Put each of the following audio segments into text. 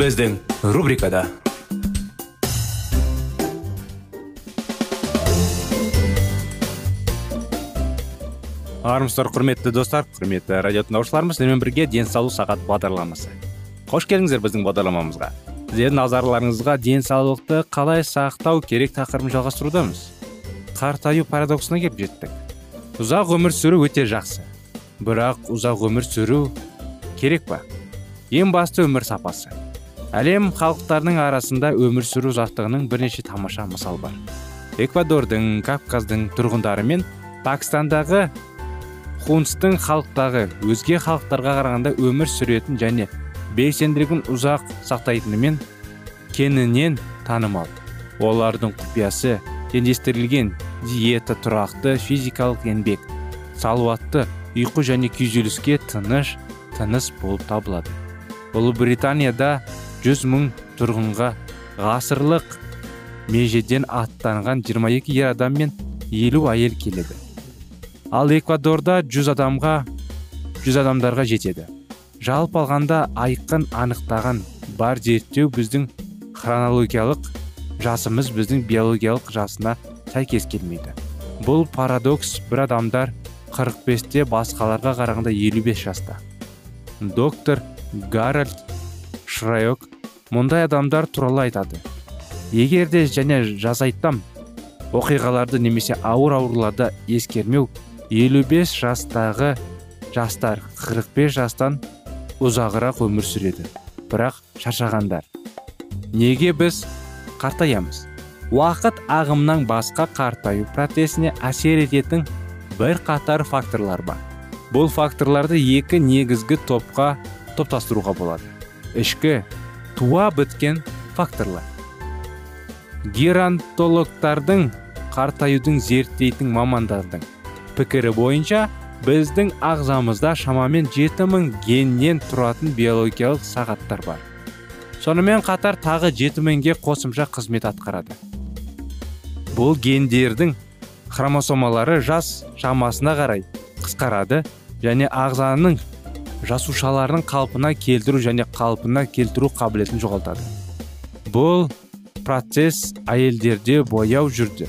Біздің рубрикада армысыздар құрметті достар құрметті радио тыңдаушыларымыз сіздермен бірге денсаулық сағат бағдарламасы қош келдіңіздер біздің бағдарламамызға сіздердің назарларыңызға денсаулықты қалай сақтау керек тақырыбын жалғастырудамыз қартаю парадоксына келіп жеттік ұзақ өмір сүру өте жақсы бірақ ұзақ өмір сүру керек па ең басты өмір сапасы әлем халықтарының арасында өмір сүру ұзақтығының бірнеше тамаша мысал бар. Эквадордың кавказдың тұрғындары мен пәкістандағы хунстың халықтағы өзге халықтарға қарағанда өмір сүретін және белсенділігін ұзақ сақтайтынымен кеңінен танымал олардың құпиясы теңдестірілген диета тұрақты физикалық еңбек салауатты ұйқы және күйзеліске тыныш тыныс болып табылады. Ұлыбританияда жүз мың тұрғынға ғасырлық межеден аттанған 22 ер адам мен елу әйел келеді. Ал эквадорда жүз адамға жүз адамдарға жетеді. Жалпы алғанда айқын анықтаған бар зерттеу біздің хронологиялық жасымыз біздің биологиялық жасына сәйкес келмейді. Бұл парадокс бір адамдар 45-те басқаларға қарағанда 55 жаста. Доктор гарольд шрайок мұндай адамдар туралы айтады. Егер де және жазайтам оқиғаларды немесе ауыр ауруларды ескермеу 55 жастағы жастар 45 жастан ұзағырақ өмір сүреді. Бірақ шаршағандар неге біз қартаямыз? Уақыт ағымнан басқа қартаю процесіне әсер ететін бір қатар факторлар бар. Бұл факторларды екі негізгі топқа топтастыруға болады. Ішкі туа біткен факторлар. Геронтологтардың қартаюдың зерттейтін мамандардың пікірі бойынша біздің ағзамызда шамамен жеті мың геннен тұратын биологиялық сағаттар бар. Сонымен қатар тағы жеті мыңге қосымша қызмет атқарады. Бұл гендердің хромосомалары жас шамасына қарай қысқарады және ағзаның жасушаларын қалпына келтіру және қалпына келтіру қабілетін жоғалтады. Бұл процесс әйелдерде бояу жүрді.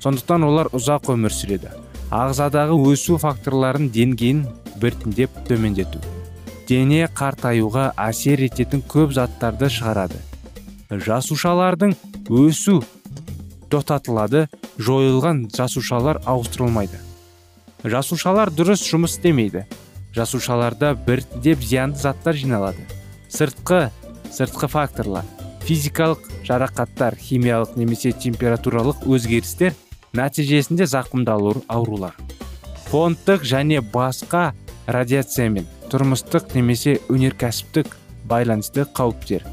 Сондықтан олар ұзақ өмір сүреді. Ағзадағы өсу факторларын деңгейін біртіндеп төмендету дене қартаюға әсер ететін көп заттарды шығарады. Жасушалардың өсу тоқтатылады жойылған жасушалар ауыстырылмайды. Жасушалар дұрыс жұмыс істемейді. Жасушаларда біртіндеп зиянды заттар жиналады. Сыртқы сыртқы факторлар физикалық жарақаттар химиялық немесе температуралық өзгерістер нәтижесінде зақымдалу аурулар фондтық және басқа радиациямен тұрмыстық немесе өнеркәсіптік байланысты қауіптер.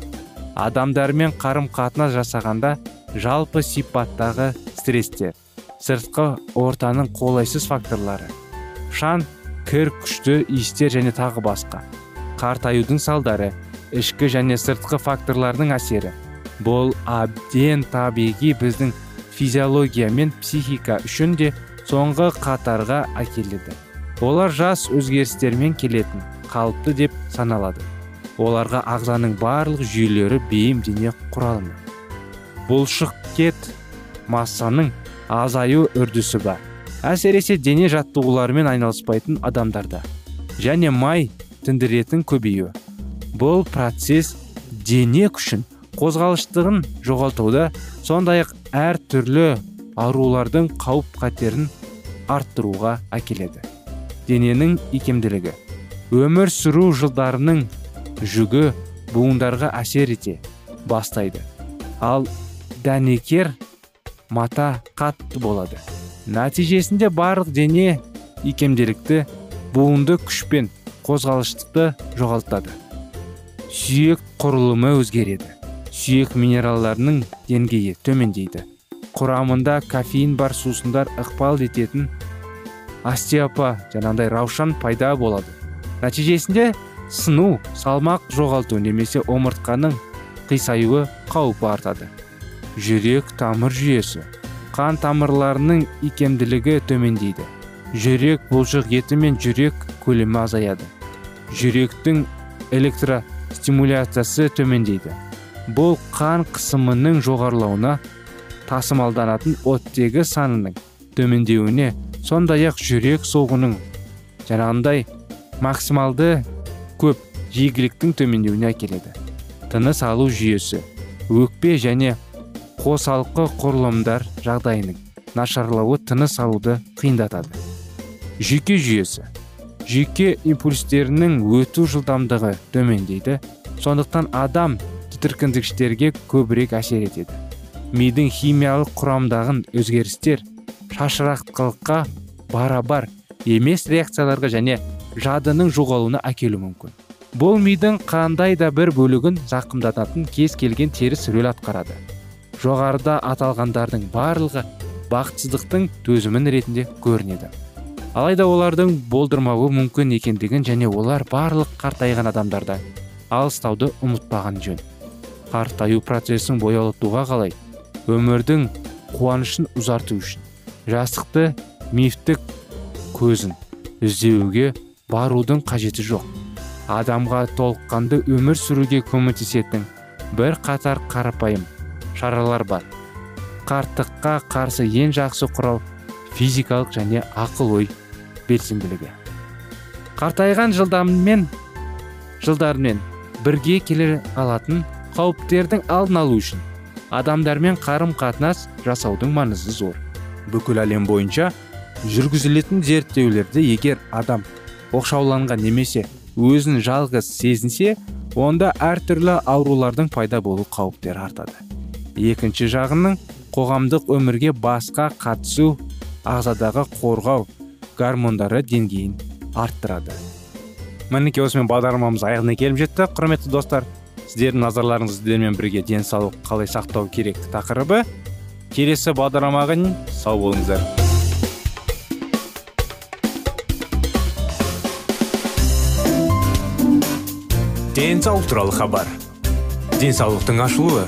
Адамдармен қарым қатынас жасағанда жалпы сипаттағы стресстер. Сыртқы ортаның қолайсыз факторлары шан кір күшті иістер және тағы басқа. Қартаюдың салдары ішкі және сыртқы факторлардың әсері. Бұл әбден табиғи біздің физиология мен психика үшін де соңғы қатарға әкеледі. Олар жас өзгерістермен келетін қалыпты деп саналады. Оларға ағзаның барлық жүйелері бейімдене құралымы. Бұлшықет массаның азаю үрдісі бар. Әсіресе дене жаттығуларымен айналыспайтын адамдарда. Және май тіндіретін көбею бұл процесс дене күшін қозғалыштығын жоғалтуда сондай ақ әр түрлі аурулардың қауіп қатерін арттыруға әкеледі. Дененің икемділігі. Өмір сүру жылдарының жүгі буындарға әсер ете бастайды. Ал дәнекер мата қатты болады. Нәтижесінде барлық дене икемділікті буынды күш пен қозғалыштықты жоғалтады. Сүйек құрылымы өзгереді. Сүйек минералдарының деңгейі төмендейді. Құрамында кофеин бар сусындар ықпал ететін остеопа жаңағыдай раушан пайда болады. Нәтижесінде сыну салмақ жоғалту немесе омыртқаның қисаюы қаупі артады. Жүрек тамыр жүйесі. Қан тамырларының икемділігі төмендейді. Жүрек бұлшық еті мен жүрек көлемі азаяды. Жүректің электростимуляциясы төмендейді. Бұл қан қысымының жоғарылауына тасымалданатын оттегі санының төмендеуіне сондай ақ жүрек соғының жаңағындай максималды көп жиіліктің төмендеуіне әкеледі. Тыныс алу жүйесі өкпе және қосалқы құрылымдар жағдайының нашарлауы тыныс алуды қиындатады. Жүйке жүйесі. Жүйке импульстерінің өту жылдамдығы төмендейді сондықтан адам тітіркендіргіштерге көбірек әсер етеді. Мидың химиялық құрамдағын өзгерістер шашырақтылыққа барабар емес реакцияларға және жадының жоғалуына әкелуі мүмкін. Бұл мидың қандай да бір бөлігін зақымдататын кез келген теріс рөл атқарады. Жоғарыда аталғандардың барлығы бақытсыздықтың төзімін ретінде көрінеді. Алайда олардың болдырмауы мүмкін екендігін және олар барлық қартайған адамдарда алыстауды ұмытпаған жөн. Қартаю процесін боялытуға қалай? Өмірдің қуанышын ұзарту үшін. Жастықты мифтік көзін іздеуге барудың қажеті жоқ. Адамға толыққанды өмір сүруге көмектесетін бір қатар қарапайым шаралар бар. Қарттыққа қарсы ең жақсы құрал физикалық және ақыл ой белсенділігі. Қартайған жылдармен жылдармен бірге келе алатын қауіптердің алдын алу үшін адамдармен қарым қатынас жасаудың маңызы зор. Бүкіл әлем бойынша жүргізілетін зерттеулерде егер адам оқшауланған немесе өзін жалғыз сезінсе онда әртүрлі аурулардың пайда болу қауіптері артады. Екінші жағының қоғамдық өмірге басқа қатысу ағзадағы қорғау гормондары деңгейін арттырады. Мінекей осымен бағдарламамыз аяғына келіп жетті. Құрметті достар сіздердің назарларыңыз сіздермен бірге денсаулық қалай сақтау керек тақырыбы. Келесі бағдарламаға дейін сау болыңыздар. Денсаулық туралы хабар. Денсаулықтың ашылуы.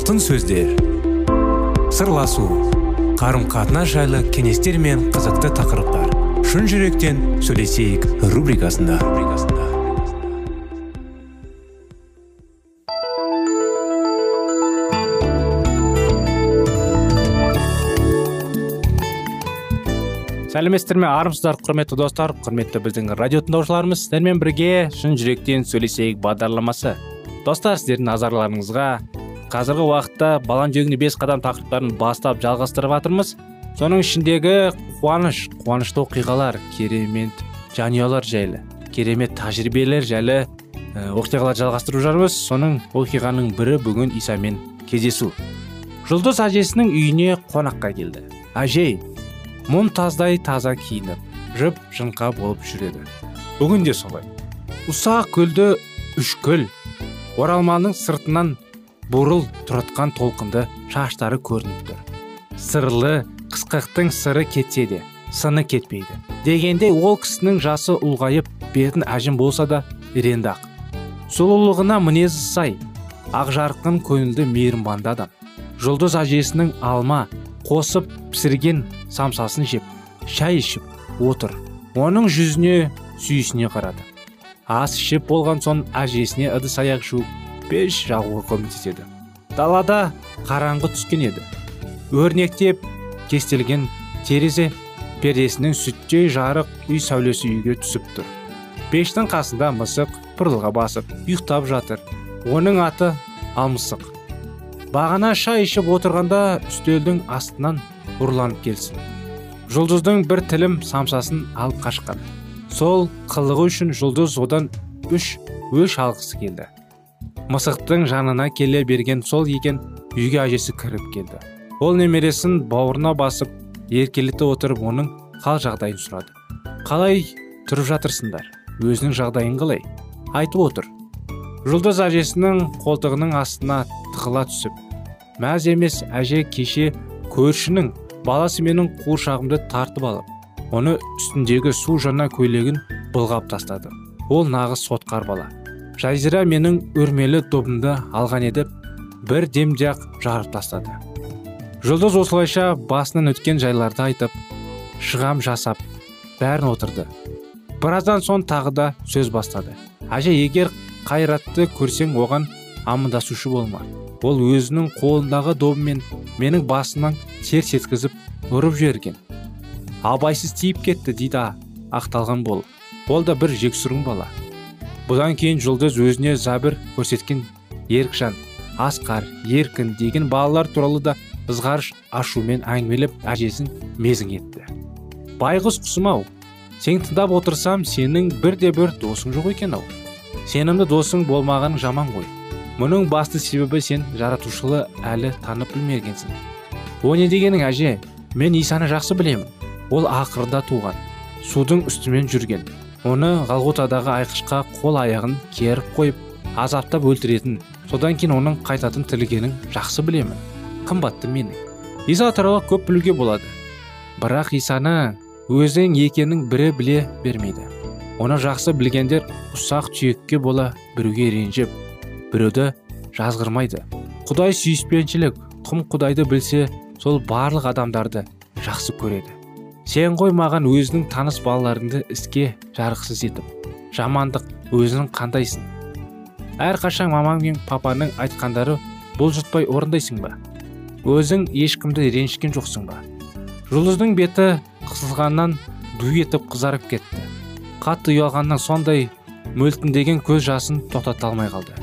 Алтын сөздер. Сырласу қарым қатынас жайлы кеңестер мен қызықты тақырыптар. Шын жүректен сөйлесейік рубрикасында. Сәлеметсіздер ме армысыздар құрметті достар құрметті біздің радио тыңдаушыларымыз. Сіздермен бірге шын жүректен сөйлесейік бағдарламасы. Достар сіздердің назарларыңызға қазіргі уақытта балан жүрегіне бес қадам тақырыптарын бастап жалғастырып жатырмыз. Соның ішіндегі қуаныш қуанышты оқиғалар керемет жанұялар жайлы керемет тәжірибелер жайлы ә, оқиғалар жалғастырып жатырмыз. Соның оқиғаның бірі бүгін исамен кездесу. Жұлдыз әжесінің үйіне қонаққа келді. Әжей мұнтаздай таза киініп жып жыңқа болып жүреді. Бүгін де солай. Ұсақ көлді үшкіл оралманның сыртынан бурыл тұратқан толқынды шаштары көрініп тұр. Сырлы қысқақтың сыры кетсе де сыны кетпейді. Дегенде ол кісінің жасы ұлғайып бетін әжім болса да ренді ақ. Сұлулығына мінезі сай ақ жарқын көңілді мейірбанды адам. Жұлдыз әжесінің алма қосып пісірген самсасын жеп шай ішіп отыр. Оның жүзіне сүйісіне қарады. Ас ішіп болған соң әжесіне ыдыс аяқ жуып пеш жағуға көмектеседі. Далада қараңғы түскен еді. Өрнектеп кестелген терезе пердесінің сүттей жарық үй сәулесі үйге түсіп тұр. Пештің қасында мысық пырлыға басып ұйықтап жатыр. Оның аты алмысық. Бағана шай ішіп отырғанда үстелдің астынан ұрланып келсін. Жұлдыздың бір тілім самсасын алып қашқан. Сол қылығы үшін жұлдыз одан үш өш алғысы келді. Мысықтың жанына келе берген сол екен үйге әжесі кіріп келді. Ол немересін бауырына басып еркелете отырып оның қал жағдайын сұрады. Қалай тұрып жатырсыңдар? Өзінің жағдайын қалай? Айтып отыр жұлдыз әжесінің қолтығының астына тығыла түсіп мәз емес әже кеше көршінің баласы менің қуыршағымды тартып алып оны үстіндегі су жаңа көйлегін былғап тастады. Ол нағыз сотқар бала. Жазира менің өрмелі добымды алған еді бір демде ақ жарып тастады. Жұлдыз осылайша басынан өткен жайларды айтып шығам жасап бәрін отырды. Біраздан соң тағы да сөз бастады. Әже егер қайратты көрсең оған амандасушы болма. Ол өзінің қолындағы добымен менің басымнан терс еткізіп ұрып жіберген. Абайсыз тиіп кетті дейді ақталған болып ол да бір жексұрын бала. Бұдан кейін жұлдыз өзіне зәбір көрсеткен еркжан асқар еркін деген балалар туралы да ызғарыш ашумен әңгімелеп әжесін мезің етті. Байғұс құсым ау сен тыңдап отырсам сенің бірде бір досың жоқ екен ау. Сенімді досың болмаған жаман ғой. Мұның басты себебі сен жаратушылы әлі танып білмегенсің. О не дегенің әже мен исаны жақсы білемін. Ол ақырда туған судың үстімен жүрген. Оны ғалғутадағы айқышқа қол аяғын керіп қойып азаптап өлтіретін содан кейін оның қайтатын тірілгенін жақсы білемін. Қымбатты менің. Иса туралы көп білуге болады. Бірақ исаны өзің екенін бірі біле бермейді. Оны жақсы білгендер ұсақ түйекке бола біреуге ренжіп біреуді жазғырмайды. Құдай сүйіспеншілік құм құдайды білсе сол барлық адамдарды жақсы көреді. Сен ғой маған өзінің таныс балаларыңды іске жарықсыз етіп жамандық өзінің қандайсың. Әрқашан мамаң мен папаның айтқандары бұлжытпай орындайсың ба? Өзің ешкімді ренжіткен жоқсың ба? Жұлдыздың беті қысылғаннан ду етіп қызарып кетті. Қатты ұялғаннан сондай мөлтіндеген көз жасын тоқтата алмай қалды.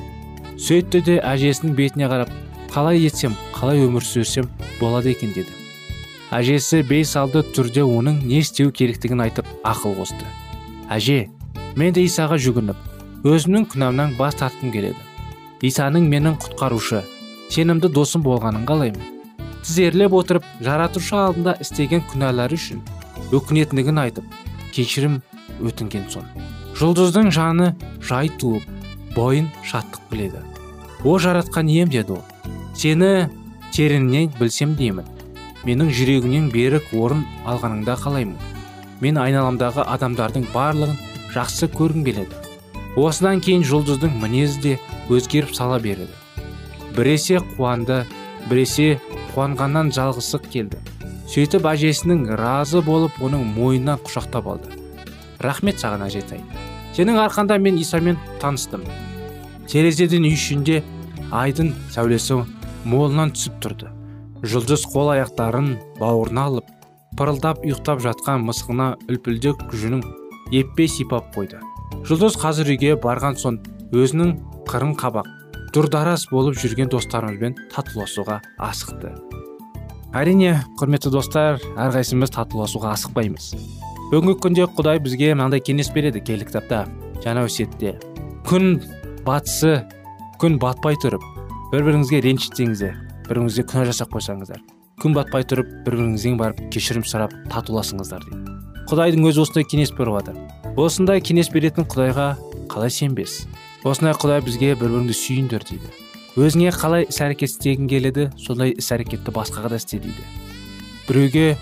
Сөйтті де әжесінің бетіне қарап қалай етсем қалай өмір сүрсем болады екен деді. Әжесі бейсалды түрде оның не істеу керектігін айтып ақыл қосты. Әже мен де исаға жүгініп өзімнің күнәмнан бас тартқым келеді. Исаның менің құтқарушы сенімді досым болғанын қалаймын. Тізерлеп отырып жаратушы алдында істеген күнәлары үшін өкінетіндігін айтып кешірім өтінген соң. Жұлдыздың жаны жай туып бойын шаттық біледі. О жаратқан ием деді ол. Сені тереңнен білсем деймін менің жүрегімнен берік орын алғаныңда қалаймын. Мен айналамдағы адамдардың барлығын жақсы көргім келеді. Осыдан кейін жұлдыздың мінезі де өзгеріп сала береді. Біресе қуанды біресе қуанғаннан жалғысы келді. Сөйтіп әжесінің разы болып оның мойнынан құшақтап алды. Рахмет саған әжетай сенің арқанда мен исамен таныстым. Терезеден үй ішінде айдың сәулесі молынан түсіп тұрды. Жұлдыз қол аяқтарын бауырына алып пырылдап ұйықтап жатқан мысығына үлпілдек жүнін еппей сипап қойды. Жұлдыз қазір үйге барған соң өзінің қырын қабақ дұрдарас болып жүрген достарымызбен татуласуға асықты. Әрине құрметті достар әрқайсымыз татуласуға асықпаймыз. Бүгінгі күнде құдай бізге мынандай кеңес береді киелі кітапта. Жаңа өсиетте күн батысы күн батпай тұрып бір біріңізге ренжітсеңіздер бір біріңізге күнә жасап қойсаңыздар күн батпай тұрып бір біріңізден барып кешірім сұрап татуласыңыздар дейді. Құдайдың өзі осындай кеңес беріп жатыр осындай кеңес беретін құдайға қалай сенбес? Осындай құдай бізге бір біріңді сүйіңдер дейді. Өзіңе қалай іс әрекет істегің келеді сондай іс әрекетті басқаға да істе дейді. Біреуге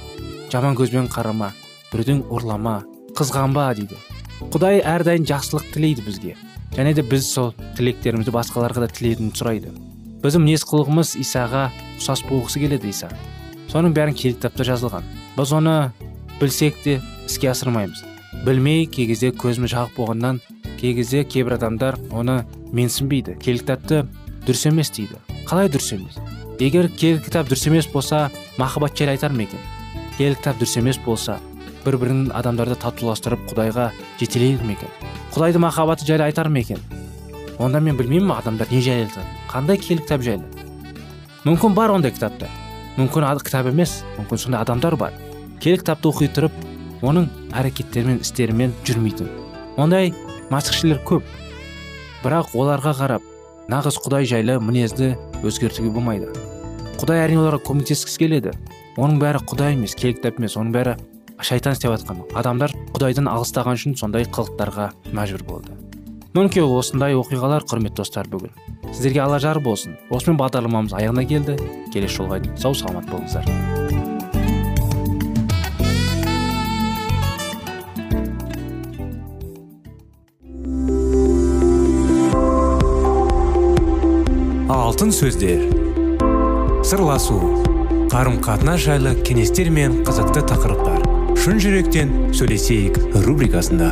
жаман көзбен қарама біреуден ұрлама қызғанба дейді. Құдай әрдайым жақсылық тілейді бізге. Және де біз сол тілектерімізді басқаларға да тілеуін сұрайды. Біздің мінез құлығымыз исаға ұқсас болғысы келеді иса. Соның бәрін киелі кітапта жазылған. Біз оны білсек те іске асырмаймыз. Білмей кей кезде көзіміз жағып болғаннан кей кезде кейбір адамдар оны менсінбейді. Киелі кітапты дұрыс емес дейді. Қалай дұрыс емес? Егер киелі кітап дұрыс емес болса махаббат жайлы айтар ма екен? Киелі кітап дұрыс емес болса бір бірін адамдарды татуластырып құдайға жетелейді ме екен? Құдайдың махаббаты жайлы айтар ма екен? Онда мен білмеймін адамдар не жайлы? Қандай киелі кітап жайлы? Мүмкін бар ондай кітапта. Мүмкін кітап емес мүмкін сондай адамдар бар. Киелі кітапты оқи тұрып оның әрекеттерімен істерімен жүрмейтін. Ондай масықшілер көп. Бірақ оларға қарап нағыз құдай жайлы мінезді өзгертуге болмайды. Құдай әрине оларға көмектескісі келеді. Оның бәрі құдай емес киелі кітап емес оның бәрі шайтан істеп жатқан. Адамдар құдайдан алыстаған үшін сондай қылықтарға мәжбүр болды. Мінекей осындай оқиғалар құрметті достар бүгін сіздерге ала жар болсын. Осымен бағдарламамыз аяғына келді. Келесі жолға дейін сау саламат болыңыздар. Алтын сөздер. Сырласу. Қарым қатынас жайлы кеңестер мен қызықты тақырыптар. Шын жүректен сөйлесейік рубрикасында.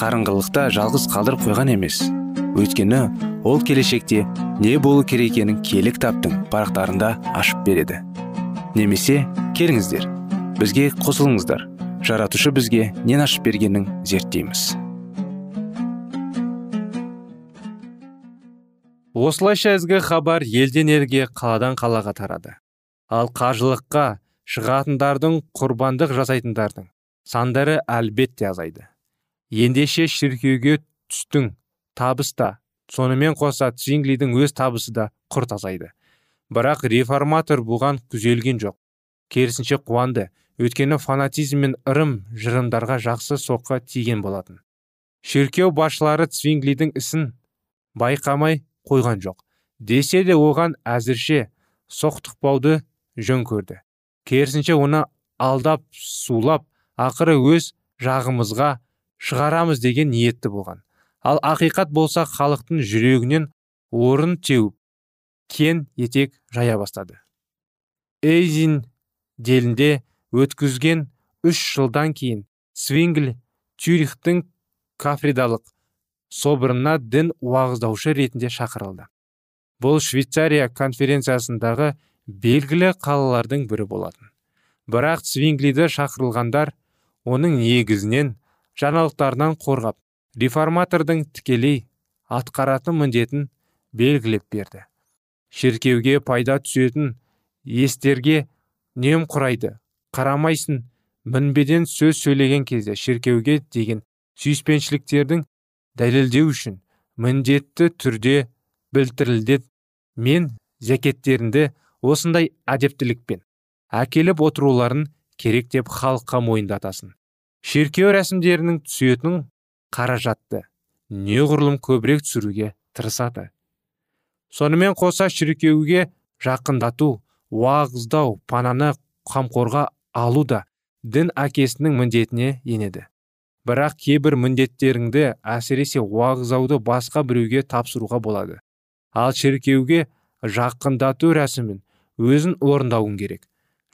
қарыңғылықта жалғыз қалдырып қойған емес. Өйткені ол келешекте не болу керек екенін киелі кітаптың парақтарында ашып береді. Немесе келіңіздер бізге қосылыңыздар. Жаратушы бізге нен ашып бергенін зерттейміз. Осылайша ізгі хабар елден елге қаладан қалаға тарады. Ал қажылыққа шығатындардың құрбандық жасайтындардың сандары әлбетте азайды. Ендеше шіркеуге түстің табыс та сонымен қоса цвинглидің өз табысы да құрт азайды бірақ реформатор бұған күзелген жоқ. Керісінше қуанды. Өйткені фанатизм мен ырым жырымдарға жақсы соққы тиген болатын. Шіркеу басшылары цвинглидің ісін байқамай қойған жоқ. Десе де оған әзірше соқтықпауды жөн көрді. Керісінше оны алдап сулап ақыры өз жағымызға шығарамыз деген ниетті болған. Ал ақиқат болса халықтың жүрегінен орын теуіп кен етек жая бастады. Эйзин делінде өткізген үш жылдан кейін свингл тюрихтің кафедралық соборына дін уағыздаушы ретінде шақырылды. Бұл швейцария конференциясындағы белгілі қалалардың бірі болатын. Бірақ свинглиді шақырылғандар оның негізінен жаңалықтарынан қорғап реформатордың тікелей атқаратын міндетін белгілеп берді. Шіркеуге пайда түсетін естерге нем құрайды. Қарамайсын мінбеден сөз сөйлеген кезде шіркеуге деген сүйіспеншіліктердің дәлелдеу үшін міндетті түрде білдірілді мен зәкеттерінде осындай әдептілікпен әкеліп отыруларын керек деп халыққа мойындатасын шіркеу рәсімдерінің түсетін қаражатты неғұрлым көбірек түсіруге тырысады. Сонымен қоса шіркеуге жақындату уағыздау пананы қамқорға алу да дін әкесінің міндетіне енеді. Бірақ кейбір міндеттеріңді әсіресе уағыздауды басқа біреуге тапсыруға болады. Ал шіркеуге жақындату рәсімін өзін орындауың керек.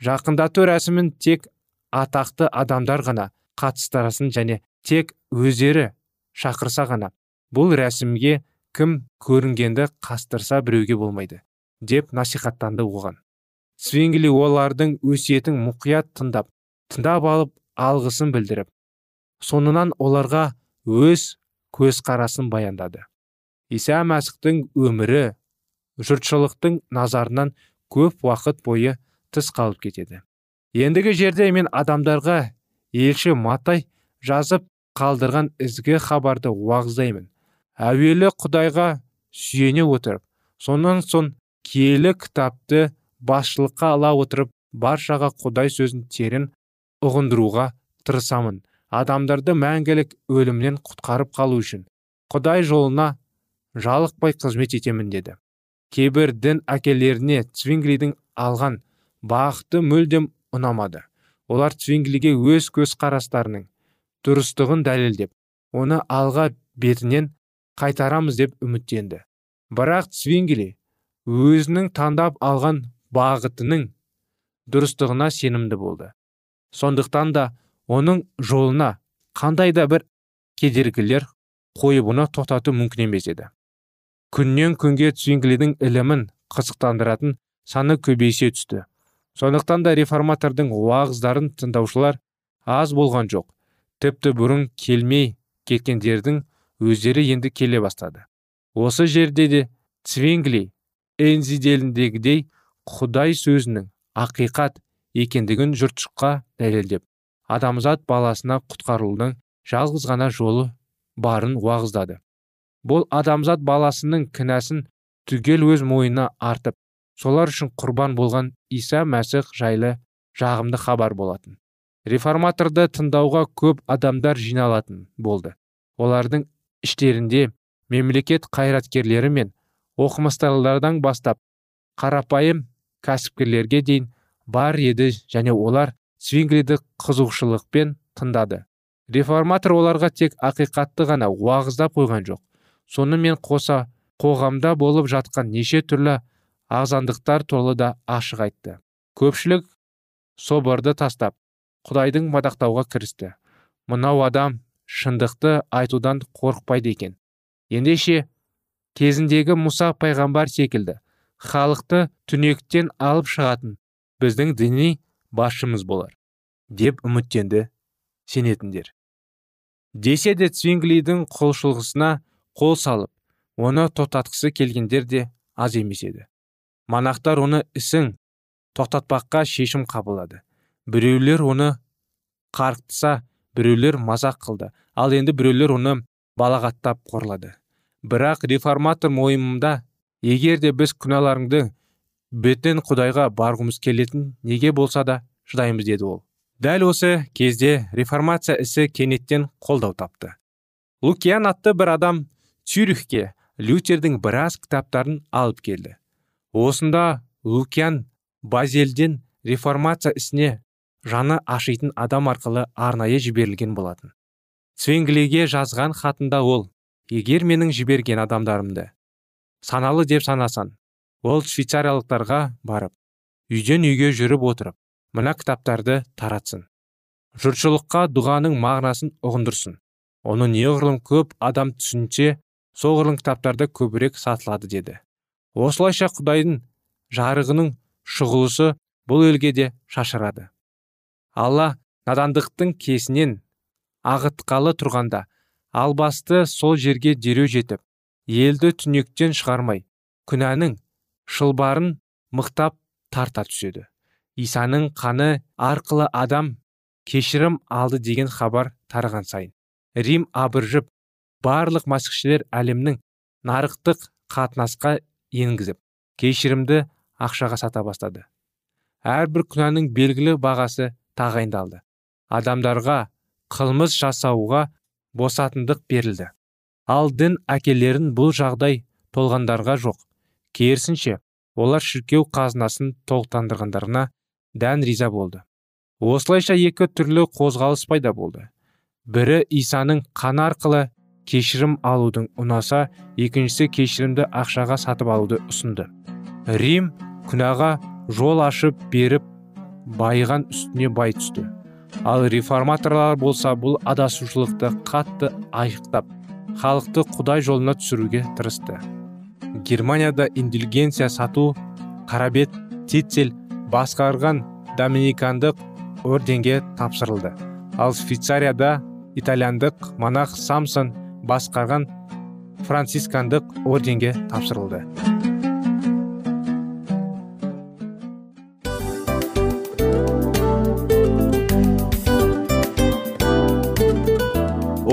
Жақындату рәсімін тек атақты адамдар ғана қатыстырасын және тек өздері шақырса ғана бұл рәсімге кім көрінгенді қастырса біреуге болмайды деп насихаттанды оған. Свингли олардың өсиетін мұқият тыңдап тыңдап алып алғысын білдіріп соңынан оларға өз көзқарасын баяндады. Иса мәсіхтің өмірі жұртшылықтың назарынан көп уақыт бойы тыс қалып кетеді. Ендігі жерде мен адамдарға елші матай жазып қалдырған ізгі хабарды уағыздаймын. Әуелі құдайға сүйене отырып сонан соң киелі кітапты басшылыққа ала отырып баршаға құдай сөзін терін ұғындыруға тырысамын. Адамдарды мәңгілік өлімнен құтқарып қалу үшін құдай жолына жалықпай қызмет етемін деді. Кейбір дін әкелеріне цвинглидің алған бағыты мүлдем ұнамады. Олар цвинглиге өз көзқарастарының дұрыстығын дәлелдеп оны алға бетінен қайтарамыз деп үміттенді. Бірақ цвингли өзінің таңдап алған бағытының дұрыстығына сенімді болды. Сондықтан да оның жолына қандай да бір кедергілер қойып оны тоқтату мүмкін емес еді. Күннен күнге цвинглидің ілімін қызықтандыратын саны көбейсе түсті. Сондықтан да реформатордың уағыздарын тыңдаушылар аз болған жоқ. Тіпті бұрын келмей кеткендердің өздері енді келе бастады. Осы жерде де цвингли энзиделіндегідей құдай сөзінің ақиқат екендігін жұртшыққа дәлелдеп адамзат баласына құтқарудың жалғыз ғана жолы барын уағыздады. Бұл адамзат баласының кінәсін түгел өз мойнына артып солар үшін құрбан болған иса мәсіх жайлы жағымды хабар болатын. Реформаторды тыңдауға көп адамдар жиналатын болды. Олардың іштерінде мемлекет қайраткерлері мен оқымыстылардан бастап қарапайым кәсіпкерлерге дейін бар еді және олар свинглиді қызығушылықпен тыңдады. Реформатор оларға тек ақиқатты ғана уағыздап қойған жоқ. Сонымен қоса қоғамда болып жатқан неше түрлі ағзандықтар толы да ашық айтты. Көпшілік соборды тастап құдайдың мадақтауға кірісті. Мынау адам шындықты айтудан қорықпайды екен. Ендеше кезіндегі мұса пайғамбар секілді халықты түнектен алып шығатын біздің діни басшымыз болар деп үміттенді сенетіндер. Десе де цвинглидің құлшылығысына қол салып оны тоқтатқысы келгендер де аз емес еді. Монахтар оны ісін тоқтатпаққа шешім қабылдады. Біреулер оны қарқтыса біреулер мазақ қылды. Ал енді біреулер оны балағаттап қорлады. Бірақ реформатор мойымында егер де біз күнәларыңды беттен құдайға барғымыз келетін неге болса да шыдаймыз деді ол. Дәл осы кезде реформация ісі кенеттен қолдау тапты. Лукиан атты бір адам цюрихке лютердің біраз кітаптарын алып келді. Осында лукиан базелден реформация ісіне жаны ашитын адам арқылы арнайы жіберілген болатын. Цвенглиге жазған хатында ол егер менің жіберген адамдарымды саналы деп санасан ол швейцариялықтарға барып үйден үйге жүріп отырып мына кітаптарды таратсын. Жұртшылыққа дұғаның мағынасын ұғындырсын. Оны неғұрлым көп адам түсінсе соғұрлым кітаптарды көбірек сатылады деді. Осылайша құдайдың жарығының шұғылысы бұл елге де шашырады. Алла надандықтың кесінен ағытқалы тұрғанда албасты сол жерге дереу жетіп елді түнектен шығармай күнәнің шылбарын мықтап тарта түседі. Исаның қаны арқылы адам кешірім алды деген хабар тараған сайын рим абыржып барлық масихшілер әлемнің нарықтық қатынасқа енгізіп кешірімді ақшаға сата бастады. Әрбір күнәнің белгілі бағасы тағайындалды. Адамдарға қылмыс жасауға босатындық берілді. Ал дін әкелерін бұл жағдай толғандарға жоқ. Керісінше олар шіркеу қазынасын толықтандырғандарына дән риза болды. Осылайша екі түрлі қозғалыс пайда болды. Бірі исаның қаны арқылы кешірім алудың ұнаса екіншісі кешірімді ақшаға сатып алуды ұсынды. Рим күнәға жол ашып беріп байыған үстіне бай түсті. Ал реформаторлар болса бұл адасушылықты қатты айықтап халықты құдай жолына түсіруге тырысты. Германияда индульгенция сату қарабет титцель басқарған доминикандық орденге тапсырылды. Ал швейцарияда итальяндық монах самсон басқарған францискандық орденге тапсырылды.